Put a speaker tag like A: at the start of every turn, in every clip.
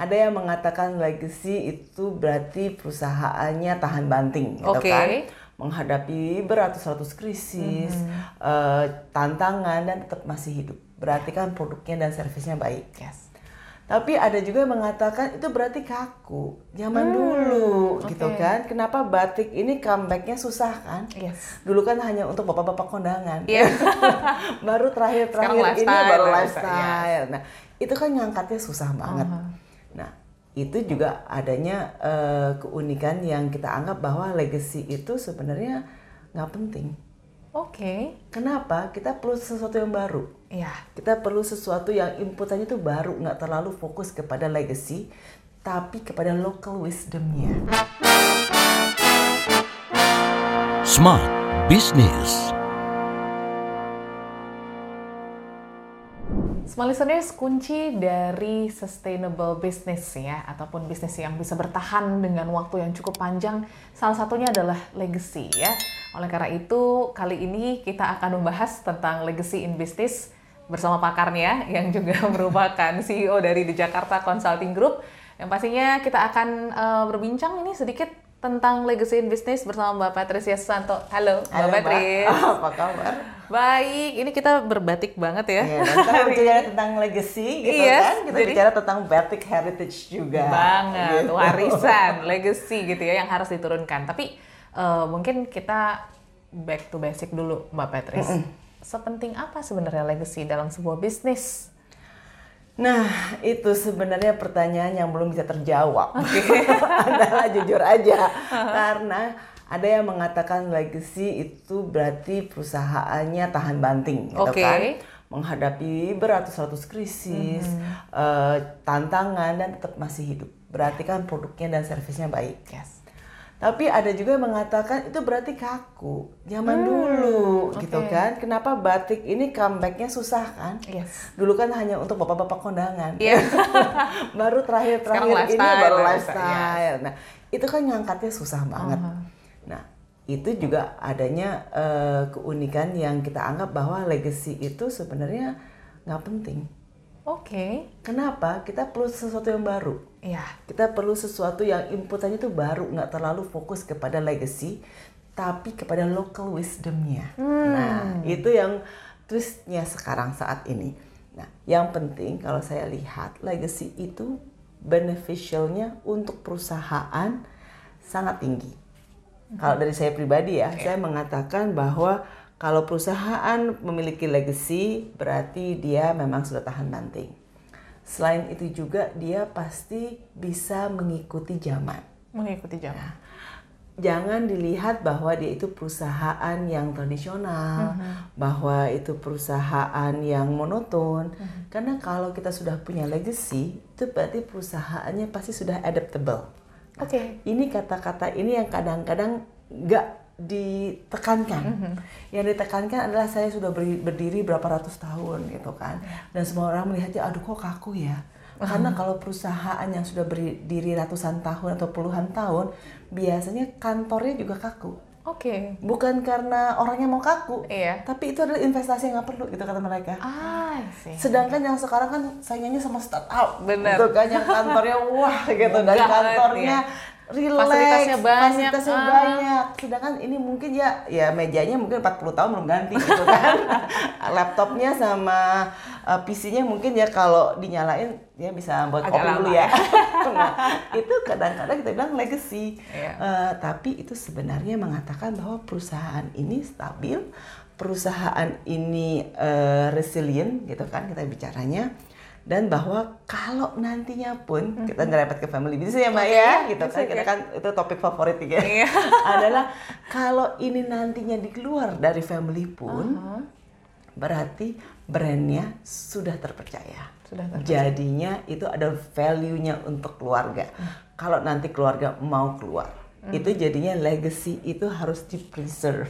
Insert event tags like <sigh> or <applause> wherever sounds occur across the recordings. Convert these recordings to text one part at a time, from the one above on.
A: ada yang mengatakan legacy itu berarti perusahaannya tahan banting, gitu
B: Oke.
A: kan? Menghadapi beratus-ratus krisis, eh, tantangan dan tetap masih hidup. Berarti kan produknya dan servisnya baik.
B: Yes.
A: Tapi ada juga yang mengatakan itu berarti kaku, zaman dulu, gitu
B: oke.
A: kan? Kenapa batik ini comebacknya susah kan?
B: Yes.
A: Dulu kan hanya untuk bapak-bapak kondangan.
B: Iya. <laughs>
A: baru terakhir-terakhir ini baru
B: lifestyle,
A: lifestyle. Nah, itu kan ngangkatnya susah banget. Nah, itu juga adanya eh, keunikan yang kita anggap bahwa legacy itu sebenarnya nggak penting.
B: Oke.
A: Kenapa? Kita perlu sesuatu yang baru.
B: Iya.
A: Kita perlu sesuatu yang inputannya itu baru, nggak terlalu fokus kepada legacy, tapi kepada local wisdomnya.
C: Smart Business.
B: Small listeners, kunci dari sustainable business ya, ataupun bisnis yang bisa bertahan dengan waktu yang cukup panjang, salah satunya adalah legacy ya. Oleh karena itu, kali ini kita akan membahas tentang legacy in business bersama pakarnya yang juga <laughs> merupakan CEO dari The Jakarta Consulting Group. Yang pastinya kita akan eh, berbincang ini sedikit tentang legacy in business bersama Mbak Patricia Susanto. Halo, Mbak
A: Halo, Mbak. <laughs> Apa kabar?
B: Baik, ini kita berbatik banget ya.
A: Iya, kita <laughs> bicara tentang legacy gitu
B: Yes,
A: kan, kita
B: jadi-
A: bicara tentang batik heritage juga.
B: banget
A: gitu.
B: warisan <laughs> legacy gitu ya yang harus diturunkan tapi eh, mungkin kita back to basic dulu mbak Petris sepenting apa sebenarnya legacy dalam sebuah bisnis
A: Nah, itu sebenarnya pertanyaan yang belum bisa terjawab. <laughs> Adalah jujur aja. Karena ada yang mengatakan legacy itu berarti perusahaannya tahan banting, gitu
B: Oke.
A: kan? Menghadapi beratus-ratus krisis, eh, tantangan dan tetap masih hidup. Berarti kan produknya dan servisnya baik.
B: yes
A: Tapi ada juga yang mengatakan itu berarti kaku, zaman dulu gitu
B: oke.
A: kan. Kenapa batik ini comebacknya susah kan?
B: yes
A: Dulu kan hanya untuk bapak-bapak kondangan.
B: Iya. <laughs>
A: baru terakhir-terakhir ini baru
B: lifestyle,
A: lifestyle. Nah, itu kan ngangkatnya susah banget. Nah, itu juga adanya eh, keunikan yang kita anggap bahwa legacy itu sebenarnya nggak penting.
B: oke
A: Kenapa? Kita perlu sesuatu yang baru.
B: ya
A: Kita perlu sesuatu yang inputannya itu baru, nggak terlalu fokus kepada legacy, tapi kepada local wisdomnya. Nah, itu yang twistnya sekarang saat ini. Nah, yang penting kalau saya lihat legacy itu beneficialnya untuk perusahaan sangat tinggi. Kalau dari saya pribadi ya, saya mengatakan bahwa kalau perusahaan memiliki legacy berarti dia memang sudah tahan banting. Selain itu juga dia pasti bisa mengikuti zaman.
B: mengikuti zaman
A: Jangan dilihat bahwa dia itu perusahaan yang tradisional, bahwa itu perusahaan yang monoton. Karena kalau kita sudah punya legacy, itu berarti perusahaannya pasti sudah adaptable.
B: Oke
A: Ini kata-kata ini yang kadang-kadang nggak ditekankan. Yang ditekankan adalah saya sudah berdiri berapa ratus tahun gitu kan. Dan semua orang melihatnya, aduh kok kaku ya. Karena kalau perusahaan yang sudah berdiri ratusan tahun atau puluhan tahun, biasanya kantornya juga kaku.
B: Oke
A: Bukan karena orangnya mau kaku,
B: Iya.
A: tapi itu adalah investasi yang nggak perlu gitu kata mereka.
B: ah see.
A: Sedangkan yang sekarang kan saingannya sama startup.
B: Bener.
A: Gitu kan yang kantornya wah gitu dan
B: Megah
A: kantornya
B: banget
A: relax,
B: Fasilitasnya banyak,
A: fasilitasnya
B: ah.
A: banyak. Sedangkan ini mungkin ya ya mejanya mungkin 40 tahun belum ganti gitu kan. <laughs> Laptopnya sama uh, PC-nya mungkin ya kalau dinyalain ya bisa buat
B: Agak
A: kopi
B: lama
A: dulu ya. <laughs> nah, itu kadang-kadang kita bilang legacy.
B: Iya.
A: Eh, tapi itu sebenarnya mengatakan bahwa perusahaan ini stabil, perusahaan ini eh, resilient gitu kan kita bicaranya dan bahwa kalau nantinya pun kita nyerempet ke family business ya Mbak
B: Oke,
A: ya gitu kan kita kan itu topik favorit ya
B: Iya. <laughs>
A: adalah kalau ini nantinya dikeluar dari family pun
B: Uh-huh.
A: berarti brandnya sudah terpercaya.
B: Sudah terpercaya.
A: Jadinya itu ada value-nya untuk keluarga. Kalau nanti keluarga mau keluar,
B: Hmm.
A: itu jadinya legacy itu harus di preserve.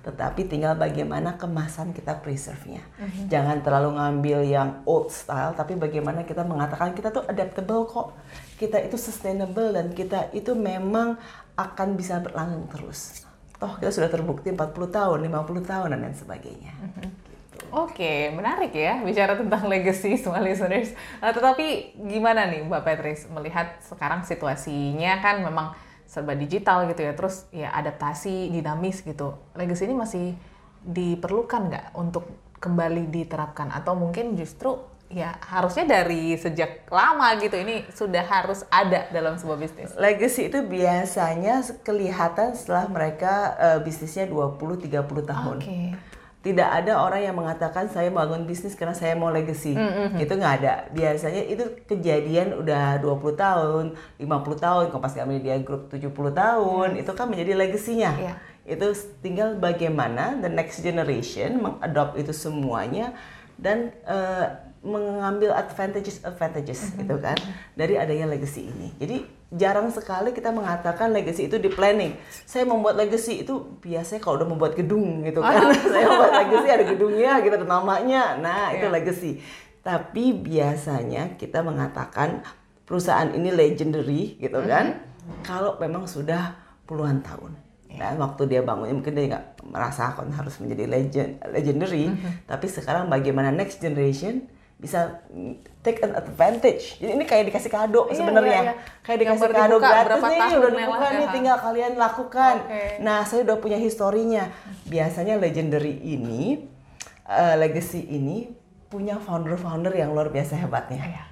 A: Tetapi tinggal bagaimana kemasan kita preserve-nya.
B: Hmm.
A: Jangan terlalu ngambil yang old style, tapi bagaimana kita mengatakan kita tuh adaptable kok. Kita itu sustainable dan kita itu memang akan bisa berlanggeng terus. Toh kita sudah terbukti 40 tahun, 50 tahun dan lain sebagainya.
B: Hmm.
A: Gitu.
B: Oke, menarik ya bicara tentang legacy semua listeners. Uh, tetapi gimana nih Mbak Petris melihat sekarang situasinya kan memang serba digital gitu ya, terus ya adaptasi dinamis gitu. Legacy ini masih diperlukan nggak untuk kembali diterapkan atau mungkin justru ya harusnya dari sejak lama gitu ini sudah harus ada dalam sebuah bisnis.
A: Legacy itu biasanya kelihatan setelah mereka uh, bisnisnya 20-30 tahun.
B: Oke.
A: Tidak ada orang yang mengatakan saya bangun bisnis karena saya mau legacy. Itu nggak ada. Biasanya itu kejadian udah 20 tahun, 50 tahun, Kompas Media Group 70 tahun, itu kan menjadi legasinya.
B: Iya.
A: Itu tinggal bagaimana the next generation mengadopt itu semuanya dan eh, mengambil advantages advantages gitu kan dari adanya legacy ini. Jadi jarang sekali kita mengatakan legacy itu di planning. Saya membuat legacy itu biasanya kalau udah membuat gedung gitu kan. <laughs> Saya membuat legacy ada gedungnya gitu ada namanya. Nah, itu legacy. Tapi biasanya kita mengatakan perusahaan ini legendary gitu kan. Kalau memang sudah puluhan tahun. Dan waktu dia bangunnya mungkin dia nggak merasakan harus menjadi legend legendary, tapi sekarang bagaimana next generation bisa mm, take an advantage. Jadi ini kayak dikasih kado
B: Iya,
A: sebenarnya.
B: iya, iya.
A: Kayak
B: Yang
A: dikasih
B: baru
A: kado
B: dibuka
A: gratis nih,
B: tahun
A: udah dibuka
B: ya,
A: nih,
B: ha?
A: tinggal kalian lakukan.
B: Oke.
A: Nah, saya udah punya historinya. Biasanya legendary ini, eh, legacy ini punya founder-founder yang luar biasa hebatnya
B: Iya.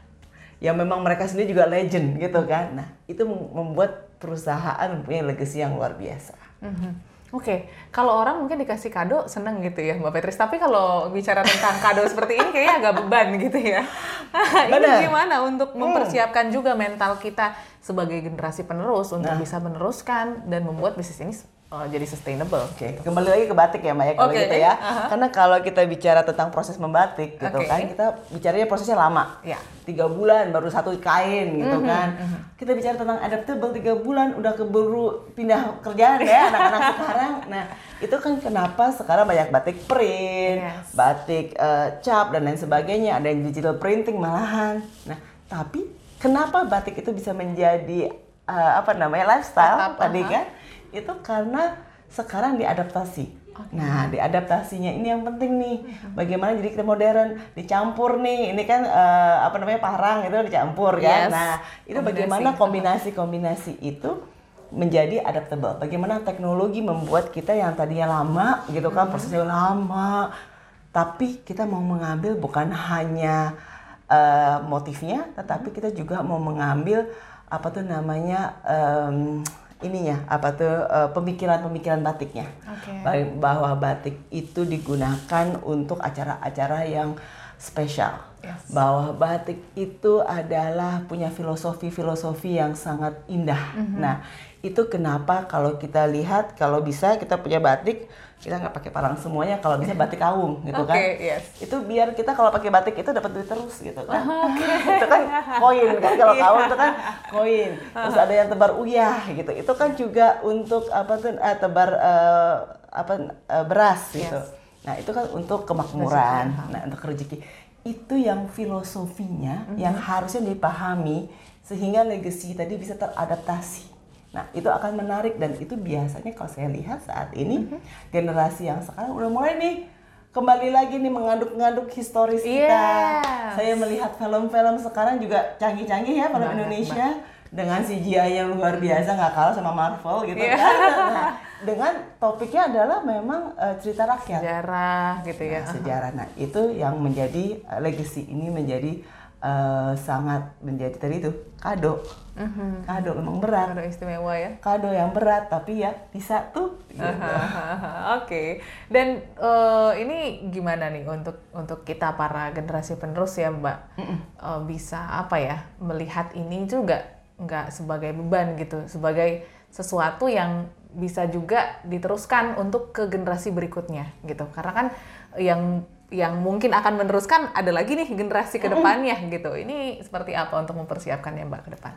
A: yang memang mereka sendiri juga legend gitu kan. Nah, itu mem- membuat perusahaan mempunyai legacy yang luar biasa.
B: Mhm. Oke, kalau orang mungkin dikasih kado seneng gitu ya Mbak Petris. Tapi kalau bicara tentang kado <laughs> seperti ini kayaknya agak beban gitu ya. <laughs> ini gimana untuk mempersiapkan juga mental kita sebagai generasi penerus untuk
A: Nah.
B: bisa meneruskan dan membuat bisnis ini uh, jadi sustainable.
A: Oke, kembali lagi ke batik ya Mbak ya kalau
B: Oke,
A: gitu ya.
B: aha.
A: Karena kalau kita bicara tentang proses membatik gitu
B: Oke.
A: kan, kita bicaranya prosesnya lama.
B: Ya.
A: Tiga bulan baru satu kain gitu
B: Mhm,
A: kan. Kita bicara tentang adaptable tiga bulan udah keburu pindah kerjaan ya <laughs> anak-anak sekarang. Nah itu kan kenapa sekarang banyak batik print,
B: Yes.
A: batik eh, cap dan lain sebagainya. Ada yang digital printing malahan. Nah tapi kenapa batik itu bisa menjadi eh, apa namanya lifestyle
B: Tetap,
A: tadi
B: aha.
A: kan? Itu karena sekarang diadaptasi. Nah, diadaptasinya ini yang penting nih. Bagaimana jadi kita modern, dicampur nih. Ini kan eh, apa namanya parang itu dicampur kan.
B: Yes.
A: Nah, itu
B: Kombinasi.
A: bagaimana kombinasi-kombinasi itu menjadi adaptable. Bagaimana teknologi membuat kita yang tadinya lama gitu kan, prosesnya lama, tapi kita mau mengambil bukan hanya eh, motifnya, tetapi kita juga mau mengambil apa tuh namanya em, ininya apa tuh eh, pemikiran-pemikiran batiknya. Ba- bahwa batik itu digunakan untuk acara-acara yang spesial
B: Yes.
A: bahwa batik itu adalah punya filosofi-filosofi yang sangat indah.
B: Mhm.
A: Nah, itu kenapa kalau kita lihat kalau bisa kita punya batik kita nggak pakai parang semuanya kalau bisa batik kawung gitu <laughs>
B: Oke,
A: kan.
B: yes.
A: Itu biar kita kalau pakai batik itu dapat duit terus gitu kan. <laughs> itu kan koin kan kalau
B: Iya.
A: kawung itu kan koin. Terus ada yang tebar uyah gitu. Itu kan juga untuk apa tuh eh, tebar eh, apa eh, beras gitu.
B: Yes.
A: Nah, itu kan untuk kemakmuran,
B: Rezeki.
A: nah untuk rezeki. Itu yang filosofinya
B: Mhm.
A: yang harusnya dipahami sehingga legacy tadi bisa teradaptasi. Nah, itu akan menarik dan itu biasanya kalau saya lihat saat ini
B: Mhm.
A: generasi yang sekarang udah mulai nih kembali lagi nih mengaduk-ngaduk historis kita.
B: Yes.
A: Saya melihat film-film sekarang juga canggih-canggih ya film
B: Banget,
A: Indonesia dengan CGI yang luar biasa nggak kalah sama Marvel gitu
B: Iya.
A: kan. Nah, dengan topiknya adalah memang eh, cerita rakyat
B: Sejarah gitu ya.
A: Nah, sejarah. Nah, itu yang menjadi uh, legacy ini menjadi uh, sangat menjadi tadi itu kado.
B: Mhm.
A: Kado memang berat.
B: Kado istimewa ya.
A: Kado yang berat tapi ya bisa tuh. gitu. <laughs>
B: Oke, dan eh, ini gimana nih untuk untuk kita para generasi penerus ya Mbak Eh, bisa apa ya melihat ini juga nggak sebagai beban gitu, sebagai sesuatu yang bisa juga diteruskan untuk ke generasi berikutnya gitu, karena kan yang yang mungkin akan meneruskan ada lagi nih generasi ke depannya gitu. Ini seperti apa untuk mempersiapkannya Mbak ke depan?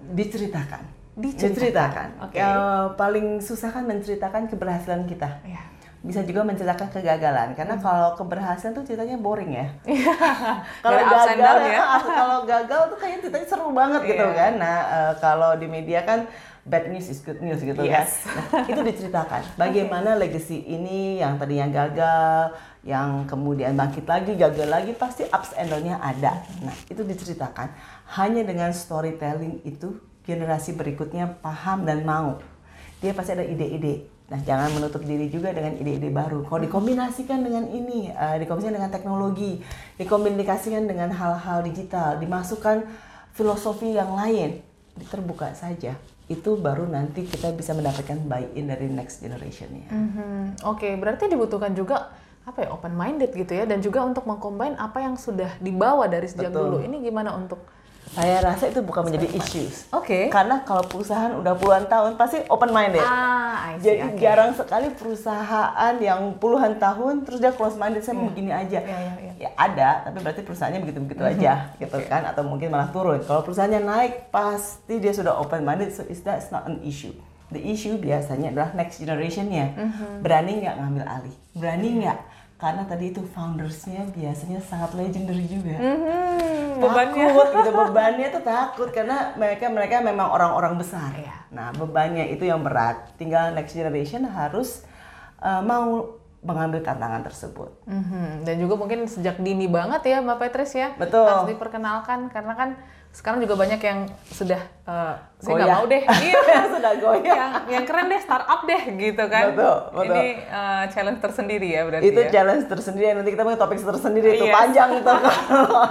A: Diceritakan.
B: Diceritakan.
A: Diceritakan.
B: Oke.
A: Ya, paling susah kan menceritakan keberhasilan kita.
B: Ya.
A: Bisa juga menceritakan kegagalan karena
B: Hmm.
A: kalau keberhasilan tuh ceritanya boring ya. <laughs> <laughs> kalau
B: ups and
A: gagal
B: down ya. <laughs>
A: kalau gagal tuh kayaknya ceritanya seru banget gitu
B: Iya.
A: kan. Nah, eh, kalau di media kan bad news is good news gitu
B: Yes.
A: kan. Nah, itu diceritakan bagaimana legacy ini yang tadinya gagal yang kemudian bangkit lagi, gagal lagi, pasti ups and down-nya ada. Nah, itu diceritakan. Hanya dengan storytelling itu generasi berikutnya paham dan mau. Dia pasti ada ide-ide. Nah, jangan menutup diri juga dengan ide-ide baru. Kalau dikombinasikan dengan ini, uh, dikombinasikan dengan teknologi, dikombinasikan dengan hal-hal digital, dimasukkan filosofi yang lain, terbuka saja. Itu baru nanti kita bisa mendapatkan buy-in dari next generation ya.
B: Mhm. Oke, berarti dibutuhkan juga apa ya open minded gitu ya dan juga untuk mengcombine apa yang sudah dibawa dari sejak
A: Betul.
B: dulu. Ini gimana untuk
A: Saya rasa itu bukan menjadi issues.
B: Oke.
A: Karena kalau perusahaan udah puluhan tahun pasti open minded.
B: Ah, I see,
A: Jadi
B: oke.
A: jarang sekali perusahaan yang puluhan tahun terus dia close minded saya mau begini aja.
B: Iya, iya, iya.
A: Ya ada, tapi berarti perusahaannya begitu-begitu aja gitu kan atau mungkin malah turun. Kalau perusahaannya naik pasti dia sudah open minded so is that's not an issue. The issue biasanya adalah next generationnya. Berani nggak ngambil alih, berani nggak? Karena tadi itu foundersnya biasanya sangat legendary juga.
B: Mhm, bebannya.
A: takut <laughs> gitu bebannya tuh takut karena mereka mereka memang orang-orang besar.
B: Iya.
A: nah bebannya itu yang berat. Tinggal next generation harus uh, mau mengambil tantangan tersebut.
B: Mhm, Dan juga mungkin sejak dini banget ya Mbak Petris ya.
A: Betul.
B: Harus diperkenalkan. Karena kan sekarang juga banyak yang sudah eh, saya nggak mau deh. <laughs> Iya.
A: sudah goyah
B: yang yang keren deh startup deh gitu kan.
A: Betul, betul.
B: Ini eh, challenge tersendiri ya berarti
A: itu
B: ya.
A: challenge tersendiri nanti kita punya topik tersendiri itu
B: Yes.
A: panjang itu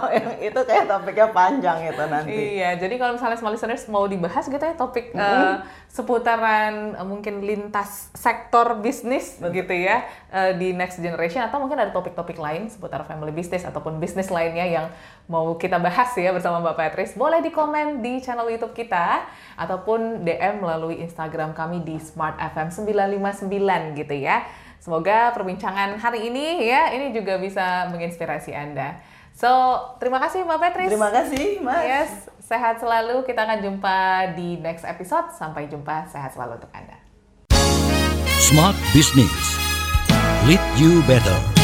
A: yang <laughs> <laughs> itu kayak topiknya panjang itu nanti
B: Iya, jadi kalau misalnya small listeners mau dibahas gitu ya topik eh, seputaran eh, mungkin lintas sektor bisnis gitu ya eh, di next generation atau mungkin ada topik-topik lain seputar family business ataupun bisnis lainnya yang mau kita bahas ya bersama Mbak Patrice, boleh di komen di channel YouTube kita ataupun DM melalui Instagram kami di Smart FM 959 gitu ya. Semoga perbincangan hari ini ya ini juga bisa menginspirasi Anda. So, terima kasih Mbak Patrice.
A: terima kasih mas
B: Yes, sehat selalu. Kita akan jumpa di next episode. Sampai jumpa. Sehat selalu untuk Anda.
C: Smart Business. Lead you better.